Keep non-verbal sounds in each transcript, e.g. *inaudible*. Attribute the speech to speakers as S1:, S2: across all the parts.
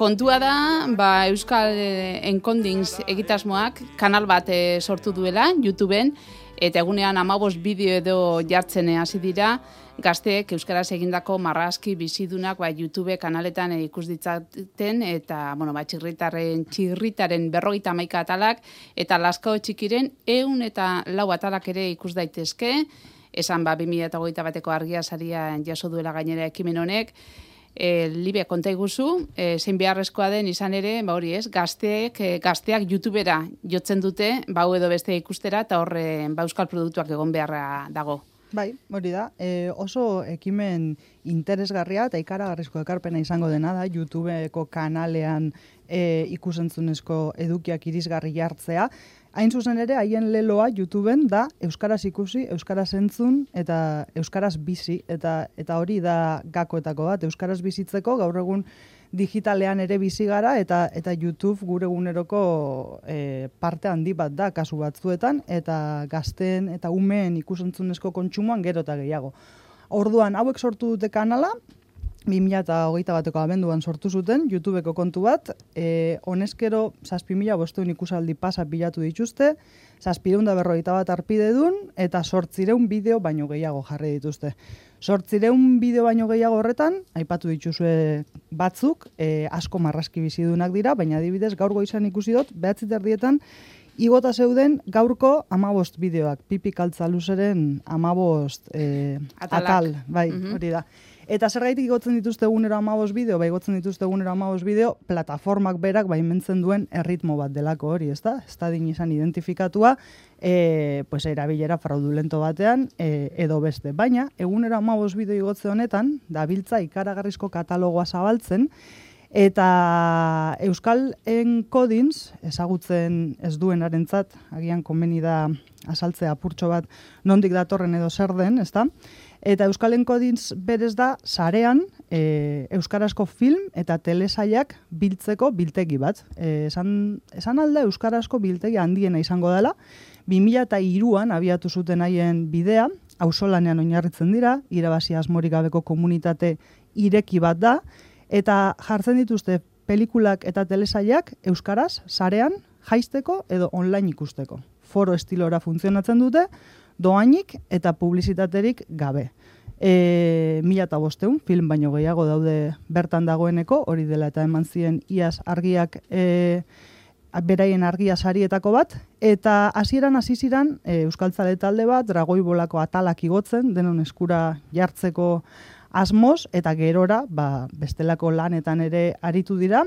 S1: kontua da, ba, Euskal Enkondings egitasmoak kanal bat e, sortu duela YouTubeen, eta egunean amabos bideo edo jartzen hasi dira, gazteek Euskaraz egindako marrazki bizidunak ba, YouTube kanaletan ikus ditzaten, eta bueno, ba, txirritaren, txirritaren berrogeita maika atalak, eta laskao txikiren eun eta lau atalak ere ikus daitezke, esan ba, 2008 bateko argia saria jaso duela gainera ekimen honek, e, libe konta iguzu, e, zein beharrezkoa den izan ere, ba hori ez, gazteek, e, gazteak YouTubera jotzen dute, bau edo beste ikustera, eta horre ba euskal produktuak egon beharra dago.
S2: Bai, hori da, e, oso ekimen interesgarria eta ikaragarrizko ekarpena izango dena da, YouTubeko kanalean e, ikusentzunezko edukiak irisgarri jartzea, Hain zuzen ere, haien leloa YouTubeen da Euskaraz ikusi, Euskaraz entzun eta Euskaraz bizi. Eta, eta hori da gakoetako bat, Euskaraz bizitzeko gaur egun digitalean ere bizi gara eta eta YouTube gure eguneroko e, parte handi bat da kasu batzuetan eta gazten eta umeen ikusentzunezko kontsumoan gero eta gehiago. Orduan, hauek sortu dute kanala, 2008 bateko abenduan sortu zuten, YouTubeko kontu bat, e, honezkero, zazpimila bosteun ikusaldi pasa bilatu dituzte, zazpireun da berroita bat arpide dun, eta sortzireun bideo baino gehiago jarri dituzte. Sortzireun bideo baino gehiago horretan, aipatu dituzue batzuk, e, asko marraski bizidunak dira, baina adibidez gaur goizan ikusi dut, behatzit erdietan, Igota zeuden gaurko amabost bideoak, pipi kaltza luzeren amabost e, atal, bai, mhm. hori da. Eta zer gaitik igotzen dituzte egunero amabos bideo, bai igotzen dituzte egunero amabos bideo, plataformak berak bai mentzen duen erritmo bat delako hori, ez da? Ez da izan identifikatua, e, pues, erabilera fraudulento batean e, edo beste. Baina, egunero amabos bideo igotze honetan, da biltza ikaragarrizko katalogoa zabaltzen, Eta Euskal Encodings, ezagutzen ez duen arentzat, agian konbeni da asaltzea apurtxo bat nondik datorren edo zer den, ez da? Eta Euskal Encodings berez da, sarean, e, Euskarazko film eta telesaiak biltzeko biltegi bat. E, esan, esan alda Euskarazko biltegi handiena izango dela, 2002an abiatu zuten haien bidea, hausolanean oinarritzen dira, irabazi asmorik gabeko komunitate ireki bat da, eta jartzen dituzte pelikulak eta telesaiak Euskaraz, sarean, jaisteko edo online ikusteko. Foro estilora funtzionatzen dute, doainik eta publizitaterik gabe. E, mila eta bosteun, film baino gehiago daude bertan dagoeneko, hori dela eta eman ziren iaz argiak e, beraien argia sarietako bat, eta hasieran hasi ziren e, Euskaltzale talde bat, dragoi bolako atalak igotzen, denon eskura jartzeko asmoz, eta gerora, ba, bestelako lanetan ere aritu dira,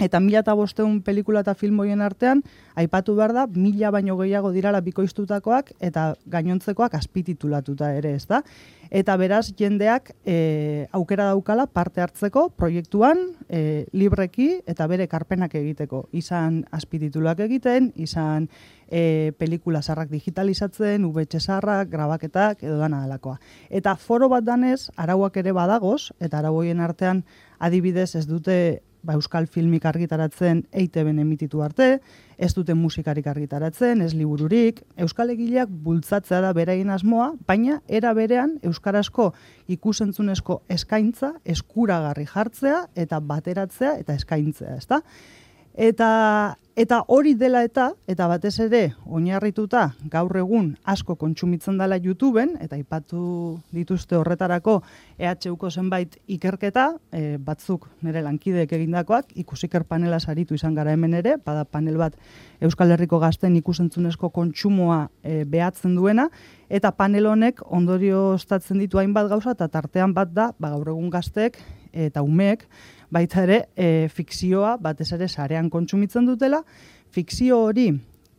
S2: Eta mila eta bosteun pelikula eta film artean, aipatu behar da, mila baino gehiago dirala bikoiztutakoak eta gainontzekoak azpititulatuta ere, ez da? Eta beraz, jendeak e, aukera daukala parte hartzeko proiektuan e, libreki eta bere karpenak egiteko. Izan azpitituluak egiten, izan e, pelikula zarrak digitalizatzen, VH zarrak, grabaketak, edo dana delakoa. Eta foro bat danez, arauak ere badagoz, eta arauoien artean adibidez ez dute ba, euskal filmik argitaratzen EITB-en emititu arte, ez duten musikarik argitaratzen, ez libururik, euskal egileak bultzatzea da beraien asmoa, baina era berean euskarazko ikusentzunezko eskaintza eskuragarri jartzea eta bateratzea eta eskaintzea, ezta? Eta Eta hori dela eta, eta batez ere, oinarrituta gaur egun asko kontsumitzen dela YouTubeen, eta ipatu dituzte horretarako EHUko zenbait ikerketa, e, batzuk nire lankideek egindakoak, ikusiker panela saritu izan gara hemen ere, bada panel bat Euskal Herriko gazten ikusentzunezko kontsumoa e, behatzen duena, eta panel honek ondorio ostatzen ditu hainbat gauza, eta tartean bat da, ba, gaur egun gazteek eta umeek, baita ere e, fikzioa batez ere sarean kontsumitzen dutela, fikzio hori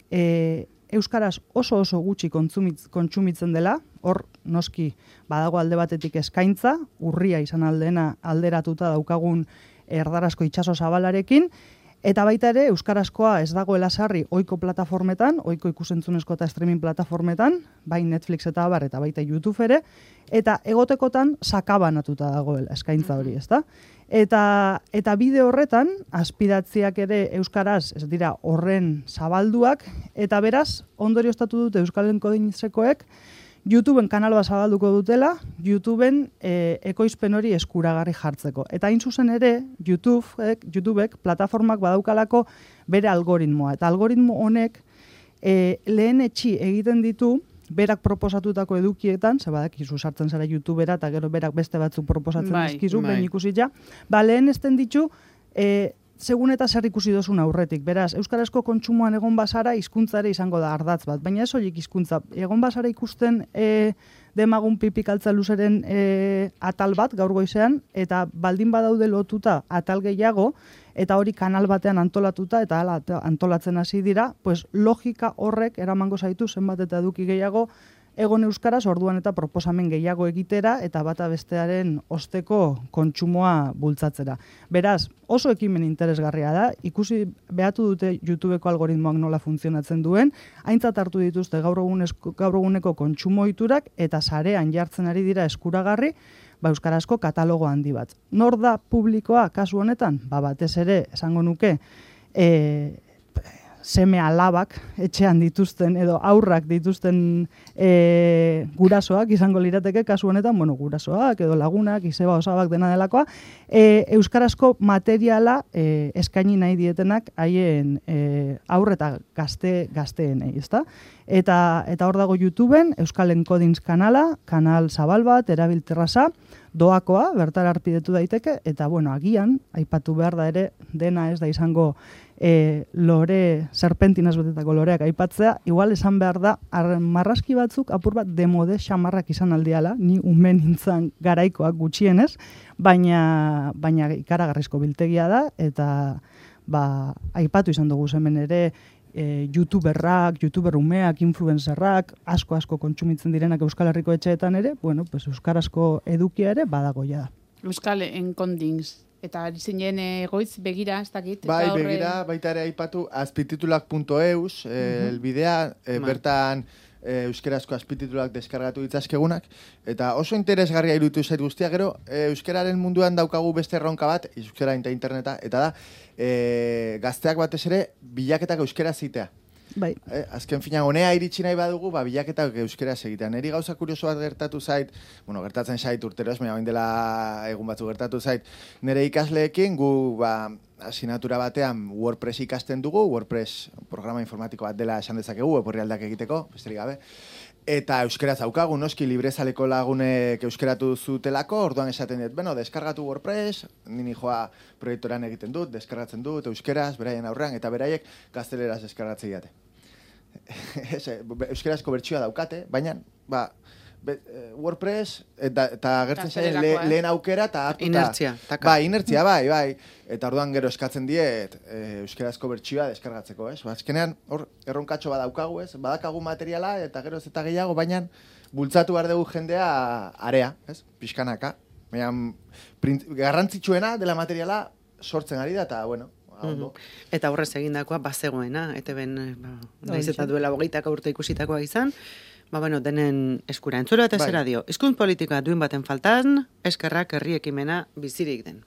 S2: e, euskaraz oso oso gutxi kontsumitzen dela, hor noski badago alde batetik eskaintza, urria izan aldena alderatuta daukagun erdarazko itsaso zabalarekin, Eta baita ere, Euskarazkoa ez dagoela sarri oiko plataformetan, oiko ikusentzunezko eta streaming plataformetan, bai Netflix eta abar, eta baita YouTube ere, eta egotekotan sakabanatuta dagoela eskaintza hori, ezta? Eta, eta bide horretan, aspiratziak ere Euskaraz, ez dira, horren zabalduak, eta beraz, ondorio estatu dute Euskalen kodinzekoek, YouTubeen kanal bat zabalduko dutela, YouTubeen e, ekoizpen hori eskuragarri jartzeko. Eta hain zuzen ere, YouTube, YouTubeek plataformak badaukalako bere algoritmoa. Eta algoritmo honek e, lehen etxi egiten ditu, berak proposatutako edukietan, ze badakizu sartzen zara YouTubera eta gero berak beste batzuk proposatzen bai, dizkizu, bai. ikusi ja, ba lehen esten ditu, e, segun eta zer ikusi dozun aurretik. Beraz, Euskarazko kontsumoan egon basara hizkuntzare izango da ardatz bat, baina ez horiek hizkuntza. Egon basara ikusten e, demagun pipik altza luzeren e, atal bat gaur goizean, eta baldin badaude lotuta atal gehiago, eta hori kanal batean antolatuta, eta ala, antolatzen hasi dira, pues logika horrek eramango zaitu zenbat eta eduki gehiago, egon euskaraz orduan eta proposamen gehiago egitera eta bata bestearen osteko kontsumoa bultzatzera. Beraz, oso ekimen interesgarria da, ikusi behatu dute YouTubeko algoritmoak nola funtzionatzen duen, aintzat hartu dituzte gaur, gaur eguneko kontsumo iturak eta sarean jartzen ari dira eskuragarri, ba, euskarazko katalogo handi bat. Nor da publikoa kasu honetan? Ba, batez ere, esango nuke, e, seme alabak etxean dituzten edo aurrak dituzten e, gurasoak izango lirateke kasu honetan, bueno, gurasoak edo lagunak, izeba osabak dena delakoa, e, euskarazko materiala e, eskaini nahi dietenak haien e, aurre eta gazte, gazteen, ezta? Eta, eta hor dago YouTubeen, Euskal Encodings kanala, kanal zabal bat, erabilterraza, doakoa, bertar arpidetu daiteke, eta bueno, agian, aipatu behar da ere, dena ez da izango e, lore, serpentinaz betetako loreak aipatzea, igual esan behar da, marraski batzuk apur bat demode xamarrak izan aldiala, ni umen nintzen garaikoak gutxienez, baina, baina ikaragarrizko biltegia da, eta ba, aipatu izan dugu hemen ere, e, youtuberrak, youtuber umeak, influencerrak, asko asko kontsumitzen direnak Euskal Herriko etxeetan ere, bueno, pues euskarazko edukia ere badagoia da.
S1: Euskal Enkondings Eta zinen egoitz begira, ez dakit.
S3: Bai, horre... begira, baita ere aipatu azpititulak.eus, mm -hmm. elbidea, e, bertan e, euskerazko azpititulak deskargatu ditzazkegunak. Eta oso interesgarria irutu zait guztia, gero, e, euskeraren munduan daukagu beste erronka bat, euskera eta interneta, eta da, e, gazteak batez ere, bilaketak euskera zitea.
S2: Bai.
S3: Eh, azken fina, honea iritsi nahi badugu, ba, bilaketak euskera segitean. Eri gauza kurioso bat gertatu zait, bueno, gertatzen zait urtero, esmea, dela egun batzu gertatu zait, nire ikasleekin, gu, ba, asinatura batean WordPress ikasten dugu, WordPress programa informatiko bat dela esan dezakegu, eporri aldak egiteko, besterik gabe. Eta euskera zaukagu, noski librezaleko lagunek euskeratu zutelako, orduan esaten dut, bueno, deskargatu WordPress, nini joa proiektoran egiten dut, deskargatzen dut, euskeraz, beraien aurrean, eta beraiek gazteleraz deskargatzei jate. *laughs* Euskerazko bertsioa daukate, baina, ba, Be, eh, WordPress eta, eta gertzen zaien le, eh? lehen aukera eta hartuta.
S4: Inertzia.
S3: Bai, inertzia, bai, bai. Eta orduan gero eskatzen diet e, euskerazko bertsioa deskargatzeko, ez? Ba, azkenean, hor, erronkatxo badaukagu, ez? Badakagu materiala eta gero ez eta gehiago, baina bultzatu behar dugu jendea area, ez? Piskanaka. Baina, garrantzitsuena dela materiala sortzen ari da, eta, bueno,
S4: Mm Eta horrez egindakoa bazegoena, eta ben, ba, naiz eta duela bogeitaka urte ikusitakoa izan, Ba, bueno, denen eskura. Entzura eta bai. zera dio. Izkunt politika duen baten faltan, eskerrak herri ekimena bizirik den.